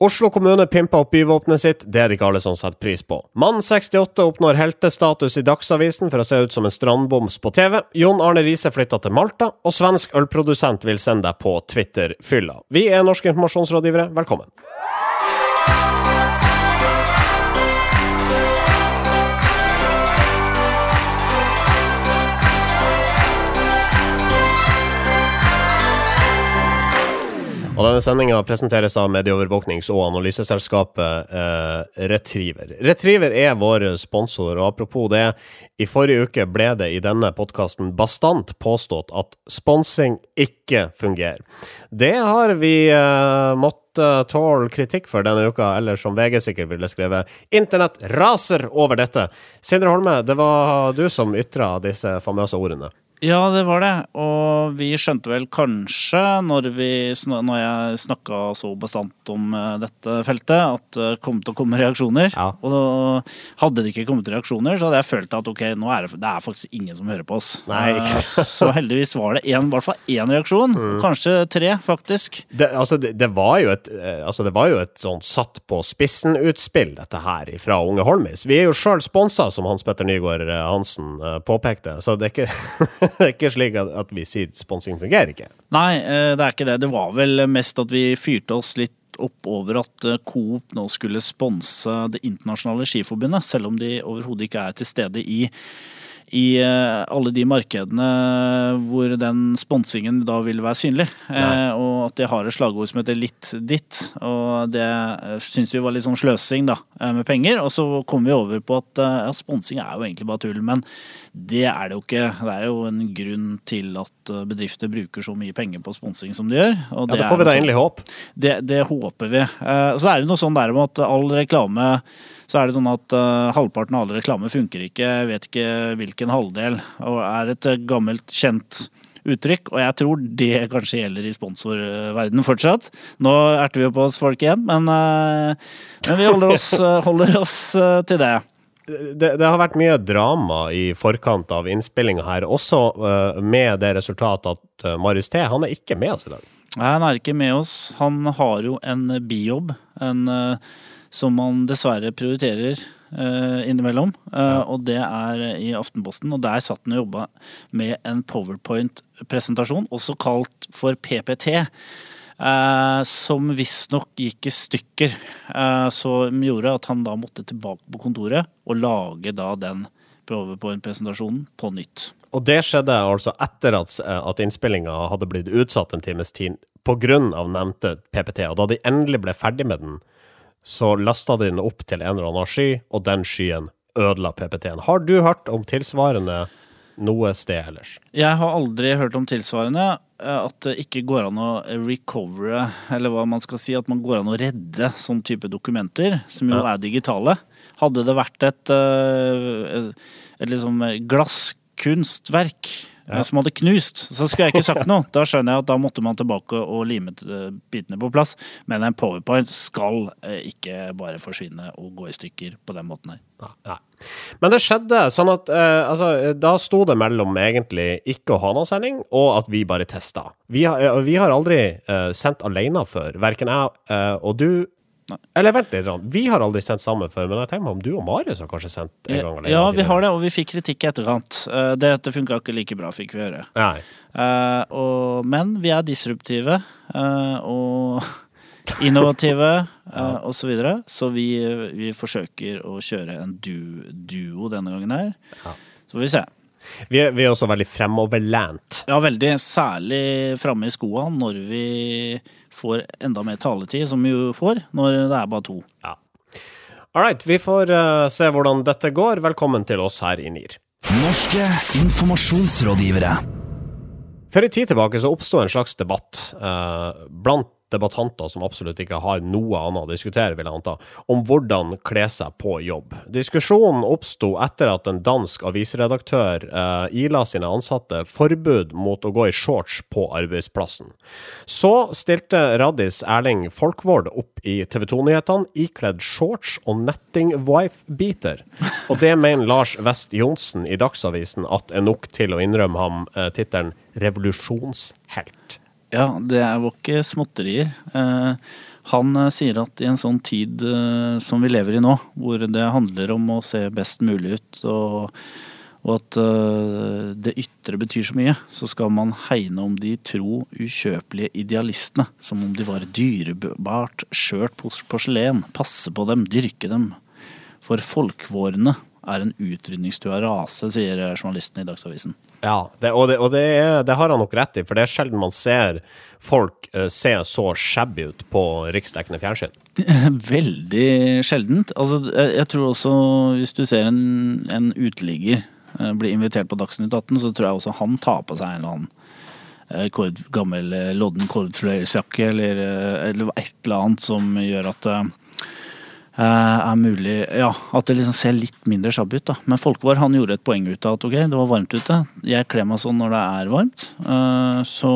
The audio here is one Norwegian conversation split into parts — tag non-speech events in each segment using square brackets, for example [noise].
Oslo kommune pimper opp byvåpenet sitt, det er det ikke alle som setter pris på. Mann 68 oppnår heltestatus i Dagsavisen for å se ut som en strandboms på TV. Jon Arne Riise flytta til Malta, og svensk ølprodusent vil sende deg på Twitter-fylla. Vi er norske informasjonsrådgivere, velkommen. Og denne sendinga presenteres av medieovervåknings- og analyseselskapet eh, Retriever. Retriever er vår sponsor, og apropos det, i forrige uke ble det i denne podkasten bastant påstått at sponsing ikke fungerer. Det har vi eh, måttet tåle kritikk for denne uka, eller som VG sikkert ville skrevet, internett raser over dette. Sindre Holme, det var du som ytra disse famøse ordene. Ja, det var det. Og vi skjønte vel kanskje, når, vi, når jeg snakka så bastant om eh, dette feltet, at det kom til å komme reaksjoner. Ja. Og hadde det ikke kommet reaksjoner, så hadde jeg følt at ok, nå er det, det er faktisk ingen som hører på oss. Nei, ikke. så heldigvis var det en, i hvert fall én reaksjon. Mm. Kanskje tre, faktisk. Det, altså, det, det, var jo et, eh, altså, det var jo et sånn satt på spissen-utspill, dette her, fra Unge Holmis. Vi er jo sjøl sponsa, som Hans Petter Nygaard eh, Hansen påpekte, så det er ikke [laughs] [laughs] det er ikke slik at, vi sier sponsing fungerer ikke. Nei, eh, det er ikke det. Det var vel mest at vi fyrte oss litt opp over at eh, Coop nå skulle sponse Det internasjonale skiforbundet, selv om de overhodet ikke er til stede i i eh, alle de markedene hvor den sponsingen da vil være synlig. Eh, og at de har et slagord som heter 'litt ditt'. Og det eh, syns vi var litt sånn sløsing da, med penger. Og så kom vi over på at ja, sponsing er jo egentlig bare tull. Men det er det jo ikke. Det er jo en grunn til at bedrifter bruker så mye penger på sponsing som de gjør. Og ja, det får vi da endelig håp. Det, det håper vi. Og så er det noe sånn der om at all reklame så er det sånn at uh, halvparten av all reklame funker ikke. Jeg vet ikke hvilken halvdel. Og er et uh, gammelt, kjent uttrykk, og jeg tror det kanskje gjelder i sponsorverdenen fortsatt. Nå erter vi jo på oss folk igjen, men, uh, men vi holder oss, [laughs] holder oss til det. Det, det, har vært mye drama i forkant av innspillinga her, også uh, med det resultatet at uh, Marius T han er ikke med oss i dag. Nei, han er ikke med oss. Han har jo en bijobb. En uh, som man dessverre prioriterer uh, innimellom. Uh, ja. Og det er i Aftenposten. Og der satt han og jobba med en powerpoint-presentasjon, også kalt for PPT. Uh, eh, som visstnok gikk i stykker. Uh, som gjorde at han da måtte tilbake på kontoret og lage da den powerpoint-presentasjonen på nytt. Og det skjedde altså etter at, at innspillinga hadde blitt utsatt en times tid pga. nevnte PPT. Og da de endelig ble ferdig med den, så lasta de den opp til en eller annen sky, og den skyen ødela PPT-en. Har du hørt om tilsvarende noe sted ellers? Jeg har aldri hørt om tilsvarende. Eh, at det ikke går an å recovere, eller hva man skal si, at man går an å redde sånn type dokumenter, som jo ja. er digitale. Hadde det vært et, et, et liksom glasskunstverk ja. som hadde knust, så skulle jeg ikke [laughs] sagt noe. Da skjønner jeg at da måtte man tilbake og lime eh, bitene på plass. Men en powerpoint skal eh, ikke bare forsvinne og gå i stykker på den måten her. Ja, Men det skjedde sånn at eh, altså, da sto det mellom egentlig ikke å ha noen sending, og at vi bare testa. Vi har, eh, vi har aldri eh, sendt alene før. Verken jeg eh, og du Nei. Eller vent litt, vi har aldri sendt sammen før, men jeg tenker meg om du og Marius har kanskje sendt en gang? Ja, vi har det, og vi fikk kritikk i etterkant. Uh, Dette funka ikke like bra, fikk vi høre. Uh, og, men vi er disruptive uh, og [laughs] innovative ja. osv., så, videre. så vi, vi, forsøker å kjøre en du, duo denne gangen her. Ja. Så får vi se. Vi er, vi er, også veldig fremoverlent. Ja, veldig. Særlig framme i skoa når vi får enda mer taletid, som vi jo får når det er bare to. Ja. All right, vi får uh, se hvordan dette går. Velkommen til oss her i NIR. Norske informasjonsrådgivere. For en tid tilbake så oppsto en slags debatt uh, blant debattanter som absolutt ikke har noe annet å diskutere, vil jeg anta, om hvordan kle seg på jobb. Diskusjonen oppsto etter at en dansk avisredaktør eh, ila sine ansatte forbud mot å gå i shorts på arbeidsplassen. Så stilte Radis Erling Folkvord opp i TV 2-nyhetene ikledd shorts og netting wife-beater. Og det mener Lars West Johnsen i Dagsavisen at er nok til å innrømme ham eh, tittelen revolusjonshelt. Ja, det var ikke småtterier. Eh, Han uh, sier at i en sånn tid uh, som vi lever i nå, hvor det handler om å se best mulig ut og og at det ytre betyr så mye, så skal man hegne om de tro ukjøpelige idealistene, som om de var dyrebart, skjørt porselen, passe på dem, dyrke dem. For folkvårene er en utrydningstrua rase, sier journalisten i Dagsavisen. Ja, det, og, det, og det, er, det, har han nok rett i, for det er sjelden man ser folk uh, se så shabby ut på riksdekkende fjernsyn. [laughs] Veldig sjeldent. Altså, jeg, jeg, tror også, hvis du ser en, en uteligger bli blir invitert på Dagsnytt 18, så tror jeg også han tar på seg en eller annen eh, kord, gammel eh, lodden kordfløyelsjakke eller, eller, et eller annet som gjør at er mulig Ja, at det liksom ser litt mindre shabby ut, da. Men Folkvar han gjorde et poeng ut av at ok, det var varmt ute. Jeg kler meg sånn når det er varmt. Så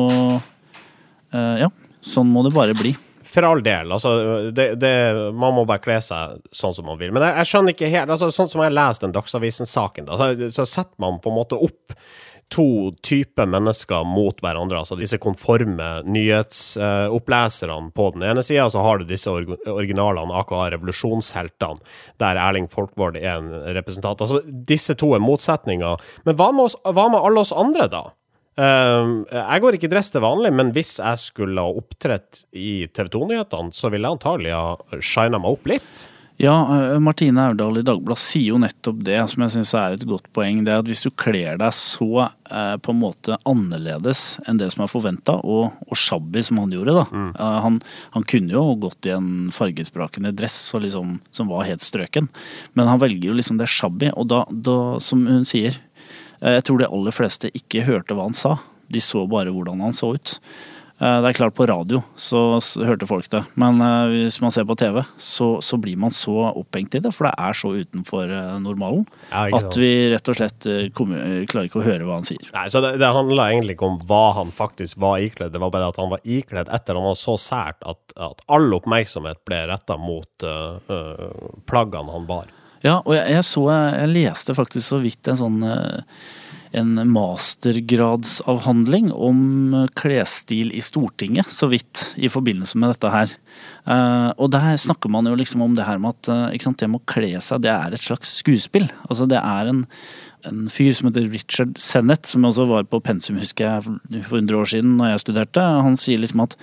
ja, sånn må det bare bli for all del. Altså, det, det, man må bare kle seg sånn som man vil. Men jeg, jeg skjønner ikke helt altså, Sånn som jeg lest den Dagsavisen-saken, så, så, setter man på en måte opp to typer mennesker mot hverandre. Altså disse konforme nyhetsoppleserne på den ene sida, så har du disse originalene, aka revolusjonsheltene, der Erling Folkvord er en representant. Altså, disse to er motsetninger. Men hva med, oss, hva med alle oss andre, da? Uh, jeg går ikke i dress til vanlig, men hvis jeg skulle ha opptrådt i TV 2-nyhetene, så ville jeg antagelig ha shina meg opp litt. Ja, uh, Martine Aurdal i Dagbladet sier jo nettopp det, som jeg syns er et godt poeng. Det er at hvis du kler deg så eh, på en måte annerledes enn det som er forventa, og, og shabby som han gjorde, da. Mm. Han, han, kunne jo gått i en fargesprakende dress liksom, som var helt strøken, men han velger jo liksom det shabby, og da, da som hun sier Eh, jeg tror de aller fleste ikke hørte hva han sa. De så bare hvordan han så ut. Eh, det er klart, på radio så hørte folk det, men eh, hvis man ser på TV, så, så blir man så opphengt i det, for det er så utenfor normalen ja, at vi rett og slett kommer, klarer ikke å høre hva han sier. Nei, så det, det handla egentlig ikke om hva han faktisk var ikledd, det var bare at han var ikledd etter han var så sært at, at all oppmerksomhet ble retta mot uh, uh, plaggene han bar. Ja, og jeg, jeg, så Jeg leste faktisk så vidt en sånn eh, en mastergradsavhandling om klesstil i Stortinget, så vidt, i forbindelse med dette her. Eh, og der snakker man jo liksom om det her med at eh, sant, det med å kle seg, det er et slags skuespill. Altså det er en, en fyr som heter Richard Sennett, som også var på pensum, husker jeg, for 100 år siden når jeg studerte. Han sier liksom at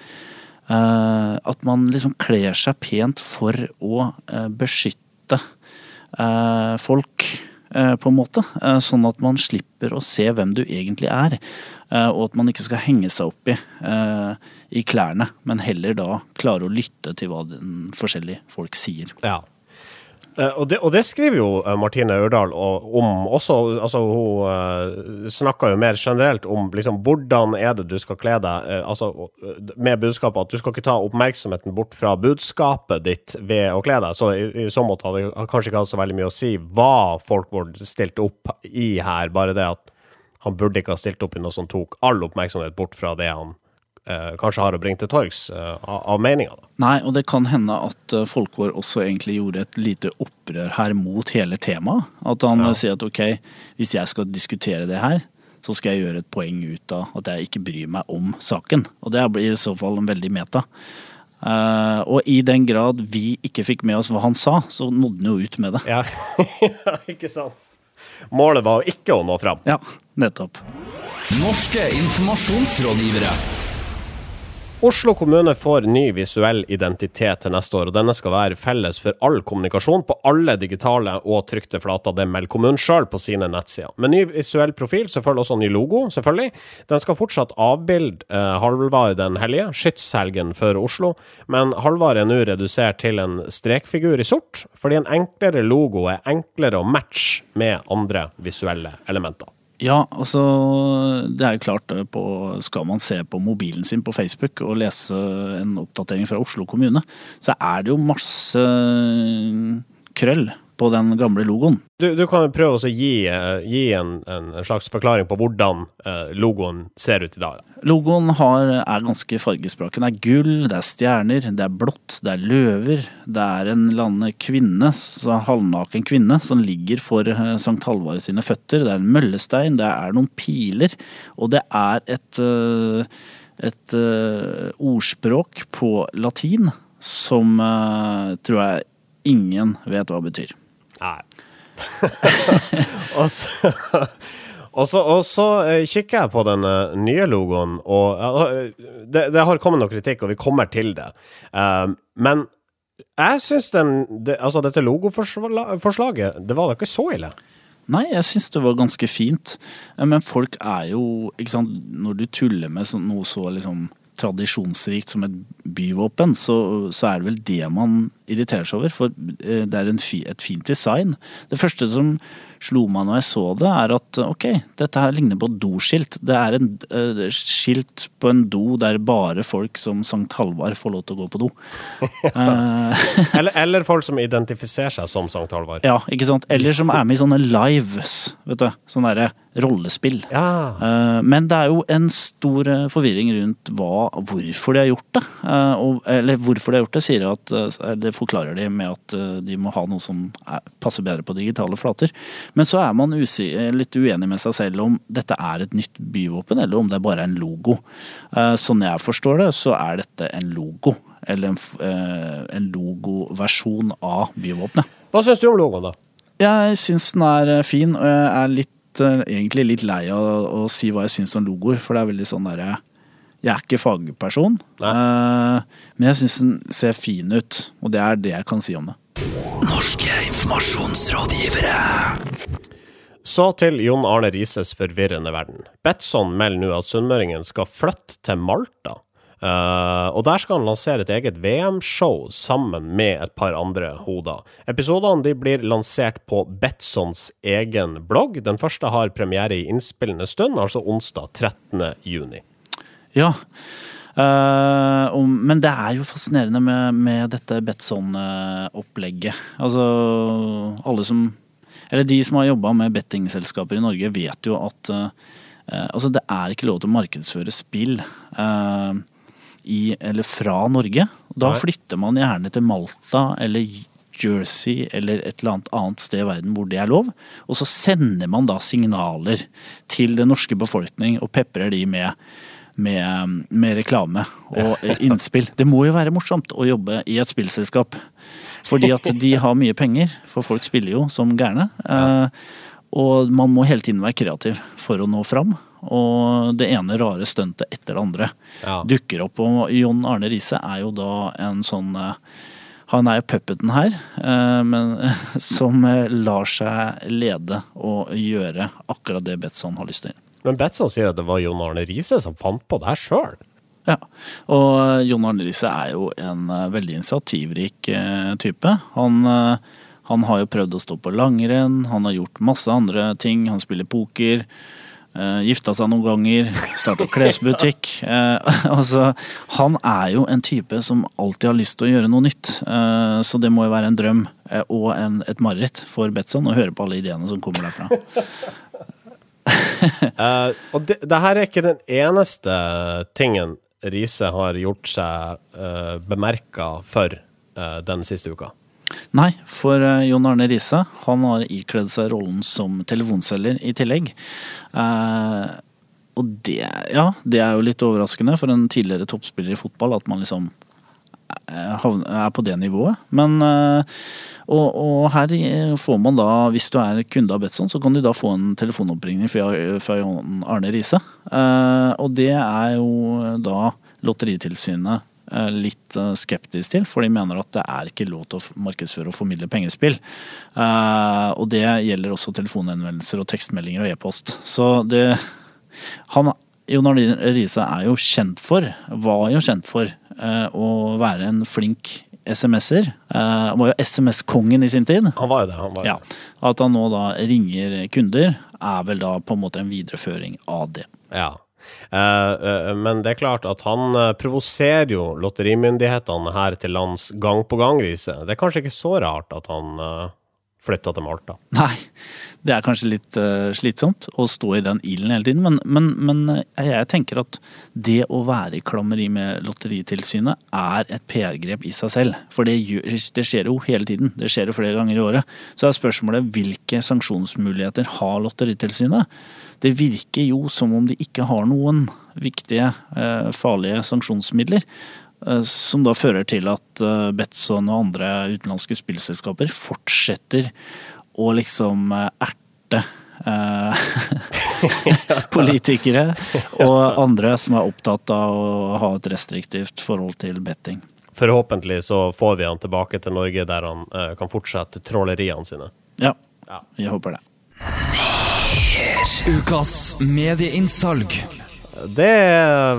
at man liksom kler seg pent for å beskytte Eh, folk, eh, på en måte. Eh, sånn at man slipper å se hvem du egentlig er. Og at man ikke skal henge seg opp i, i klærne, men heller da klare å lytte til hva den forskjellige folk sier. Ja. Uh, og, det, og, det, skriver jo uh, Martine Aurdal om også. Altså, hun uh, snakker jo mer generelt om liksom, hvordan er det du skal kle deg, altså, med budskapet at du skal ikke ta oppmerksomheten bort fra budskapet ditt ved å kle deg. Så i, i så måte hadde det kanskje ikke hatt så veldig mye å si hva folk burde stilt opp i her, bare det at han burde ikke ha stilt opp i noe som tok all oppmerksomhet bort fra det han eh, kanskje har å bringe til torgs eh, av, av meninger. Nei, og det kan hende at uh, Folkvår også egentlig gjorde et lite opprør her mot hele temaet. At han ja. sier at ok, hvis jeg skal diskutere det her, så skal jeg gjøre et poeng ut av at jeg ikke bryr meg om saken. Og det blir i så fall en veldig meta. Uh, og i den grad vi ikke fikk med oss hva han sa, så nådde han jo ut med det. Ja, [laughs] ikke sant. Målet var ikke å nå fram. Ja, nettopp. Norske informasjonsrådgivere. Oslo kommune får ny visuell identitet til neste år, og denne skal være felles for all kommunikasjon på alle digitale og trykte flater. Det melder kommunen sjøl på sine nettsider. Med ny visuell profil, selvfølgelig også ny logo, selvfølgelig. Den skal fortsatt avbilde eh, Halvard den hellige, skytshelgen for Oslo, men Halvard er nå redusert til en strekfigur i sort, fordi en enklere logo er enklere å matche med andre visuelle elementer. Ja, altså det er klart eh, på, Skal man se på mobilen sin på Facebook og lese en oppdatering fra Oslo kommune, så er det jo masse krøll på den gamle logoen. Du, du kan prøve å gi, eh, gi en, en, slags forklaring på hvordan uh, logoen ser ut i dag. Logoen har, er ganske fargespråken. Det er gull, det er stjerner, det er blått, det er løver. Det er en eller annen kvinne, halvnaken kvinne, som ligger for uh, Sankt Halvard sine føtter. Det er en møllestein, det er noen piler, og det er et, uh, et ordspråk på latin som uh, tror jeg ingen vet hva betyr. Nei. [laughs] og så og så, og så uh, kikker jeg på den uh, nye logoen, og uh, det, det, har kommet noe kritikk, og vi kommer til det. men jeg syns den det, Altså, dette logoforslaget, det var da ikke så ille? Nei, jeg syns det var ganske fint. Men folk er jo ikke sant, Når du tuller med noe så liksom tradisjonsrikt som et byvåpen, så, så, er det vel det man irriterer seg over. For det er fi, et fint design. Det første som slo meg når jeg så det, er at ok, dette her ligner på doskilt. Det er en uh, skilt på en do der bare folk som Sankt Halvard får lov til å gå på do. uh, [laughs] [laughs] eller, eller, folk som identifiserer seg som Sankt Halvard. Ja, ikke sant. Eller som er med i sånne lives, vet du. Sånn derre rollespill. Ja. Uh, men det er jo en stor forvirring rundt hva, hvorfor de har gjort det. Og, eller hvorfor de har gjort det, sier at, det forklarer de med at de må ha noe som er, passer bedre på digitale flater. Men så er man litt uenig med seg selv om dette er et nytt byvåpen, eller om det bare er en logo. Eh, sånn jeg forstår det, så er dette en logo. Eller en, eh, en logoversjon av byvåpenet. Hva syns du om logoen, da? Jeg syns den er eh, fin, og jeg er litt, egentlig litt lei av å si hva jeg syns om logoer, for det er veldig sånn derre jeg er ikke fagperson, uh, men jeg syns den ser fin ut. Og det er det jeg kan si om det. Norske informasjonsrådgivere. Så til Jon Arne Rises forvirrende verden. Betson melder nå at sunnmøringen skal flytte til Malta. Uh, og der skal han lansere et eget VM-show sammen med et par andre hoder. Episodene blir lansert på Betsons egen blogg. Den første har premiere i innspillende stund, altså onsdag 13. juni. Ja. Uh, om, men det er jo fascinerende med, med dette Betson-opplegget. Altså, alle som Eller de som har jobba med bettingselskaper i Norge, vet jo at uh, altså det er ikke lov til å markedsføre spill uh, i, eller fra Norge. Da Nei. flytter man gjerne til Malta eller Jersey eller et eller annet annet sted i verden hvor det er lov. Og så sender man da signaler til den norske befolkning og peprer de med med, med reklame og [laughs] innspill. Det må jo være morsomt å jobbe i et spillselskap. Fordi at de har mye penger, for folk spiller jo som gærne. Ja. Og man må hele tiden være kreativ for å nå fram. Og det ene rare stuntet etter det andre ja. dukker opp. Og John Arne Riise er jo da en sånn eh, Han er jo puppeten her, eh, men [laughs] som lar seg lede og gjøre akkurat det Betson har lyst til. Men Batson sier at det var Jon Arne Riise som fant på det her sjøl. Ja, og Jon Arne Riise er jo en uh, veldig initiativrik uh, type. Han, uh, han, har jo prøvd å stå på langrenn, han har gjort masse andre ting. Han spiller poker. Uh, gifta seg noen ganger, starta [laughs] klesbutikk. [laughs] altså, han er jo en type som alltid har lyst til å gjøre noe nytt. så det må jo være en drøm og en, et mareritt for Betson å høre på alle ideene som kommer derfra. [laughs] uh, [laughs] og det, det, her er ikke den eneste tingen Riise har gjort seg uh, eh, bemerka for uh, den siste uka. Nei, for uh, Jon Arne Riise han har ikledd seg rollen som telefonselger i tillegg. Og det, ja, det er jo litt overraskende for en tidligere toppspiller i fotball at man liksom er på det nivået. Men og, og, her får man da, hvis du er kunde av Betson, så kan du da få en telefonoppringning fra, fra Arne Riise. Eh, og det er jo da Lotteritilsynet eh, litt eh, skeptisk til, for de mener at det er ikke lov til å markedsføre og formidle pengespill. Eh, og det gjelder også telefonhenvendelser og tekstmeldinger og e-post. Så det han, Jon Arne Riise er jo kjent for, var jo kjent for, eh, å være en flink SMS-er. Uh, han var jo SMS-kongen i sin tid. Han var jo det. han var jo ja. At han nå da ringer kunder, er vel da på en måte en videreføring av det. Ja. Uh, men det er klart at han provoserer jo lotterimyndighetene her til lands gang på gang, Riise. Det er kanskje ikke så rart at han flytta til Malta? [laughs] Nei, det er kanskje litt uh, slitsomt å stå i den ilden hele tiden, men, men, men, eh, jeg tenker at det å være i klammeri med Lotteritilsynet er et PR-grep i seg selv. For det, det, skjer jo hele tiden. Det skjer jo flere ganger i året. Så er spørsmålet hvilke sanksjonsmuligheter har Lotteritilsynet? Det virker jo som om de ikke har noen viktige, uh, farlige sanksjonsmidler. Som da fører til at Betson og andre utenlandske spillselskaper fortsetter å liksom erte [laughs] [laughs] politikere og andre som er opptatt av å ha et restriktivt forhold til betting. Forhåpentlig så får vi han tilbake til Norge der han kan fortsette tråleriene sine. Ja, ja. jeg håper det. Ukas medieinnsalg. Det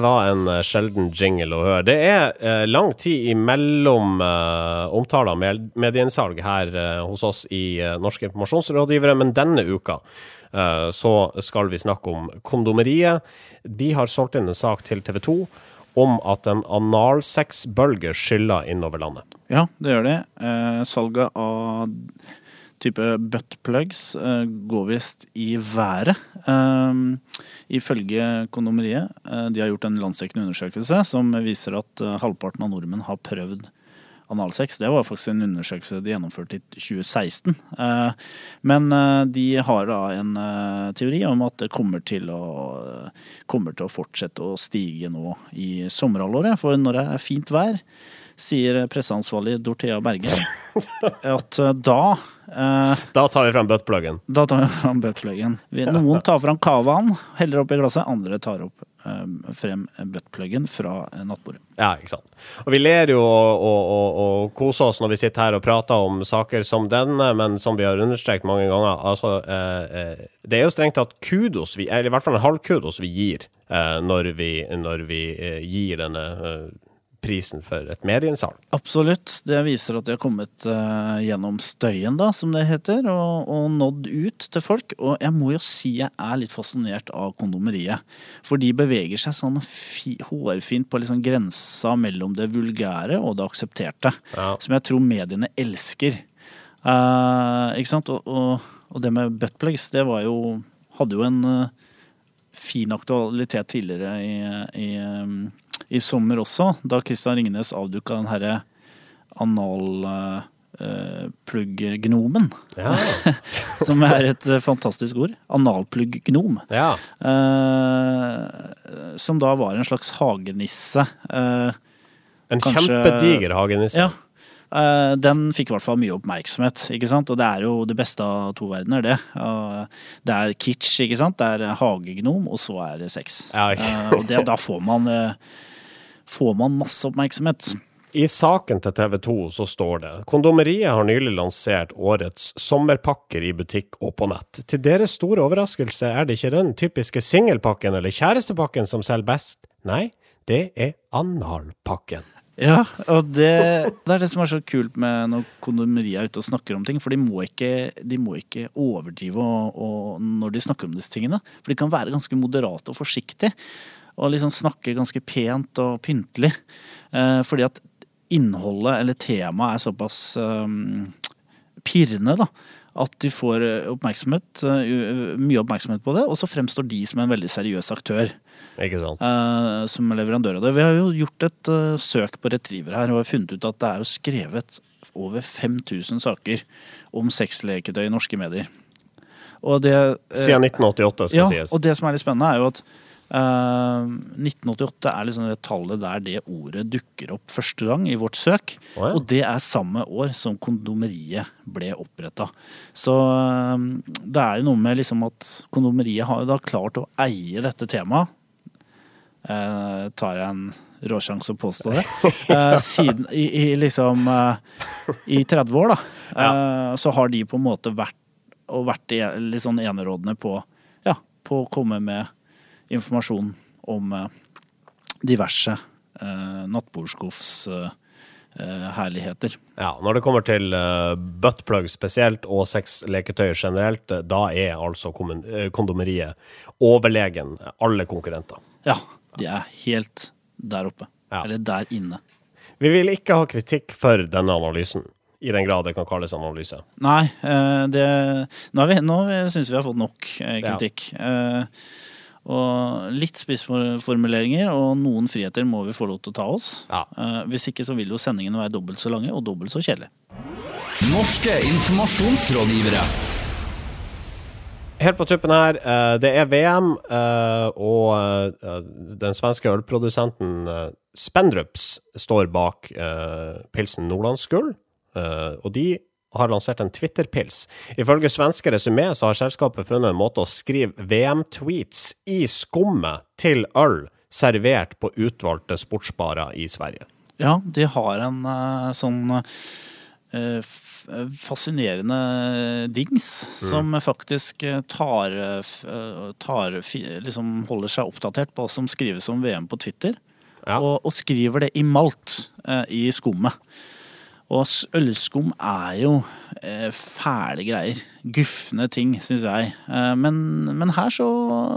var en sjelden jingle å høre. Det er eh, lang tid imellom eh, omtaler med medieinnsalg her eh, hos oss i eh, Norske informasjonsrådgivere, men denne uka Eh, så skal vi snakke om kondomeriet. De har solgt inn en sak til TV 2 om at en analsexbølge skyller innover landet. Ja, det gjør det. Eh, salget av type buttplugs uh, går visst i været. Eh, ifølge kondomeriet. Uh, de har gjort en landsdekkende undersøkelse som viser at eh, halvparten av nordmenn har prøvd analsex. Det var faktisk en undersøkelse de gjennomførte i 2016. Eh, men eh, de har da en eh, teori om at det kommer til å, kommer til å fortsette å stige nå i sommerhalvåret. For når det er fint vær, sier presseansvarlig Dorthea Berge at da Da tar vi fram buttpluggen. Da tar vi fram buttpluggen. Noen tar fram cavaen, heller oppi glasset. Andre tar opp Eh, frem buttpluggen fra nattbordet. Ja, ikke sant. Og vi ler jo og, og, koser oss når vi sitter her og prater om saker som denne, men som vi har understreket mange ganger, altså eh, eh Det er jo strengt tatt kudos, vi, eller i hvert fall en halv kudos vi gir eh, når vi, når vi eh, gir denne eh, prisen for et medieinnsalg. Absolutt. Det viser at de har kommet uh, gjennom støyen, da, som det heter, og, og, nådd ut til folk. Og jeg må jo si jeg er litt fascinert av kondomeriet. For de beveger seg sånn hårfint på liksom grensa mellom det vulgære og det aksepterte. Ja. Som jeg tror mediene elsker. Uh, ikke sant? Og, og, og, det med buttplugs, det var jo Hadde jo en uh, fin aktualitet tidligere i, i um, i sommer også, da Kristian Ringnes avduka den herre analplugg-gnomen. Uh, ja. [laughs] som er et uh, fantastisk ord. Analplugg-gnom. Ja. Uh, som da var en slags hagenisse. en kanskje, kjempediger hagenisse. Ja. Den fikk i hvert fall mye oppmerksomhet, ikke sant? og det er jo det beste av to verdener, det. Det er kitsch, ikke sant. Det er hagegnom, og så er det sex. Ja, okay. Og det, da får man får man masse oppmerksomhet. I saken til TV 2 så står det kondomeriet har nylig lansert årets sommerpakker i butikk og på nett. Til deres store overraskelse er det ikke den typiske singelpakken eller kjærestepakken som selger best. Nei, det er analpakken. Ja, og det, det, er det som er så kult med når kondomeriet er ute og snakker om ting. For de må ikke, de må ikke overdrive og, og når de snakker om disse tingene. For de kan være ganske moderate og forsiktige og liksom snakke ganske pent og pyntelig. Eh, fordi at innholdet eller temaet er såpass eh, pirrende, da. At de får oppmerksomhet, uh, mye oppmerksomhet på det, og så fremstår de som en veldig seriøs aktør. Ikke sant. Uh, som leverandør av det. Vi har jo gjort et uh, søk på Retriever her og har funnet ut at det er jo skrevet over 5000 saker om sexleketøy i norske medier. Det, Siden 1988, skal ja, sies. Og det som er litt spennende, er jo at 1988 eh, er liksom det tallet der det ordet dukker opp første gang i vårt søk. Oh, ja. Og det er samme år som kondomeriet ble oppretta. Så eh, det er jo noe med liksom at kondomeriet har jo da klart å eie dette temaet. Eh, tar jeg en råsjanse å påstå det. [laughs] Eh, siden i, i, liksom eh, I 30 år, da. Ja. Eh, så har de på en måte vært, og vært litt sånn enerådende på, ja, på å komme med informasjon om eh, diverse eh, nattbordskuffs eh, herligheter. Ja, når det kommer til uh, buttplug spesielt, og sexleketøy generelt, da er altså kondomeriet overlegen alle konkurrenter. Ja, de er helt der oppe. Ja. Eller der inne. Vi vil ikke ha kritikk for denne analysen. I den grad det kan kalles analyse. Nei, det, nå, vi, nå syns vi har fått nok kritikk. Ja. Og litt spissformuleringer og noen friheter må vi få lov til å ta oss. Ja. Uh, hvis ikke så vil jo sendingene være dobbelt så lange og dobbelt så kjedelige. Norske informasjonsrådgivere. Helt på tuppen her, uh, det er VM, uh, og den svenske ølprodusenten Spendrups står bak pilsen Nordlandsgull, og de har lansert en Twitter-pils. Ifølge svenske Resumé så har selskapet funnet en måte å skrive VM-tweets i skummet til øl servert på utvalgte sportsbarer i Sverige. Ja, de har en sånn fascinerende dings mm. som faktisk eh, tar, tar, liksom holder seg oppdatert på hva som skrives om VM på Twitter. Ja. Og, og, skriver det i malt eh, i skummet. Og ølskum er jo eh, fæle greier. Gufne ting, syns jeg. Eh, men, men, her så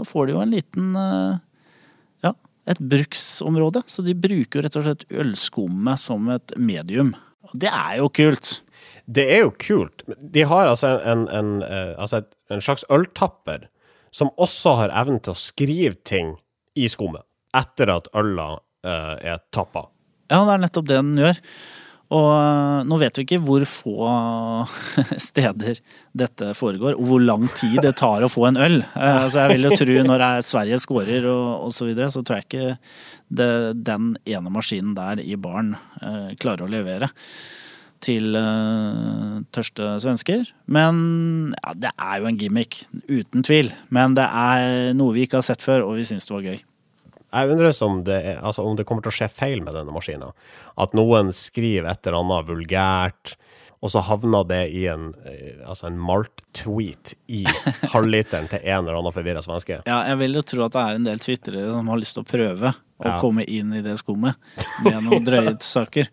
får de jo en liten eh, Ja, et bruksområde. Så de bruker jo rett og slett ølskummet som et medium. Og det er jo kult. Det er jo kult. De har altså en, en, en, altså en slags øltapper som også har evnen til å skrive ting i skummet etter at øla er tappa. Ja, det er nettopp det den gjør. Og uh, nå vet vi ikke hvor få [laughs] steder dette foregår, og hvor lang tid det tar å få en øl. Uh, altså jeg vil jo tro når Sverige scorer og osv., så, videre, så tror jeg ikke det, den ene maskinen der i baren klarer å levere til tørste svensker. Men ja, det er jo en gimmick, uten tvil. Men det er noe vi ikke har sett før, og vi syns det var gøy. Jeg undres om det, altså om det kommer til å skje feil med denne maskina. At noen skriver et eller annet vulgært, og så havner det i en, eh, altså en malt-tweet i [laughs] halvliteren til en eller annen forvirra svenske. Ja, jeg vil jo tro at det er en del twittere som har lyst til å prøve å ja. komme inn i det skummet [laughs] med noen drøye saker.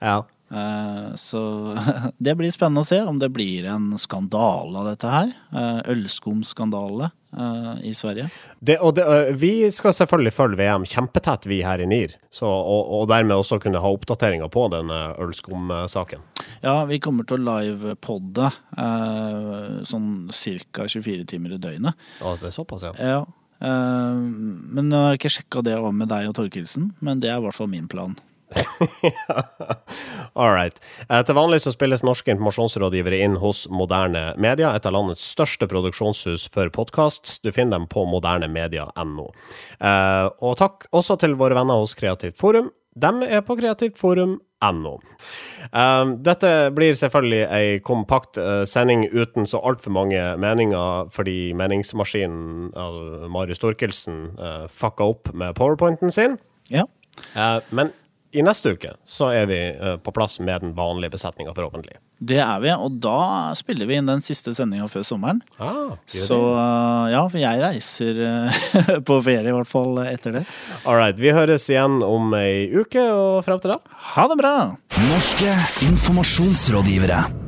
Ja. Eh, så [laughs] det blir spennende å se om det blir en skandale av dette her. Eh, ølskumskandale eh, i Sverige. Det, og det, vi skal selvfølgelig følge VM kjempetett, vi her i NIR. Så, og, og, dermed også kunne ha oppdateringer på denne ølskumsaken. Ja, vi kommer til å livepodde sånn ca. 24 timer i døgnet. Ja, det er såpass, ja. ja. Men jeg har ikke sjekka det over med deg og Torkelsen, men det er i hvert fall min plan. [laughs] All right. Eh, til vanlig så spilles norske informasjonsrådgivere inn hos Moderne Media, et av landets største produksjonshus for podkast. Du finner dem på modernemedia.no. Eh, og takk også til våre venner hos Kreativt Forum. De er på kreativtforum.no. Um, dette blir selvfølgelig ei kompakt sending uten så altfor mange meninger, fordi meningsmaskinen av Marius Torkelsen fucka opp med powerpointen sin. Ja. Men i neste uke så er vi uh, på plass med den vanlige besetninga, forhåpentlig. Det er vi, og da spiller vi inn den siste sendinga før sommeren. Ah, så uh, ja, for jeg reiser uh, [laughs] på ferie i hvert fall etter det. All right. Vi høres igjen om ei uke, og frem til da Ha det bra! Norske informasjonsrådgivere.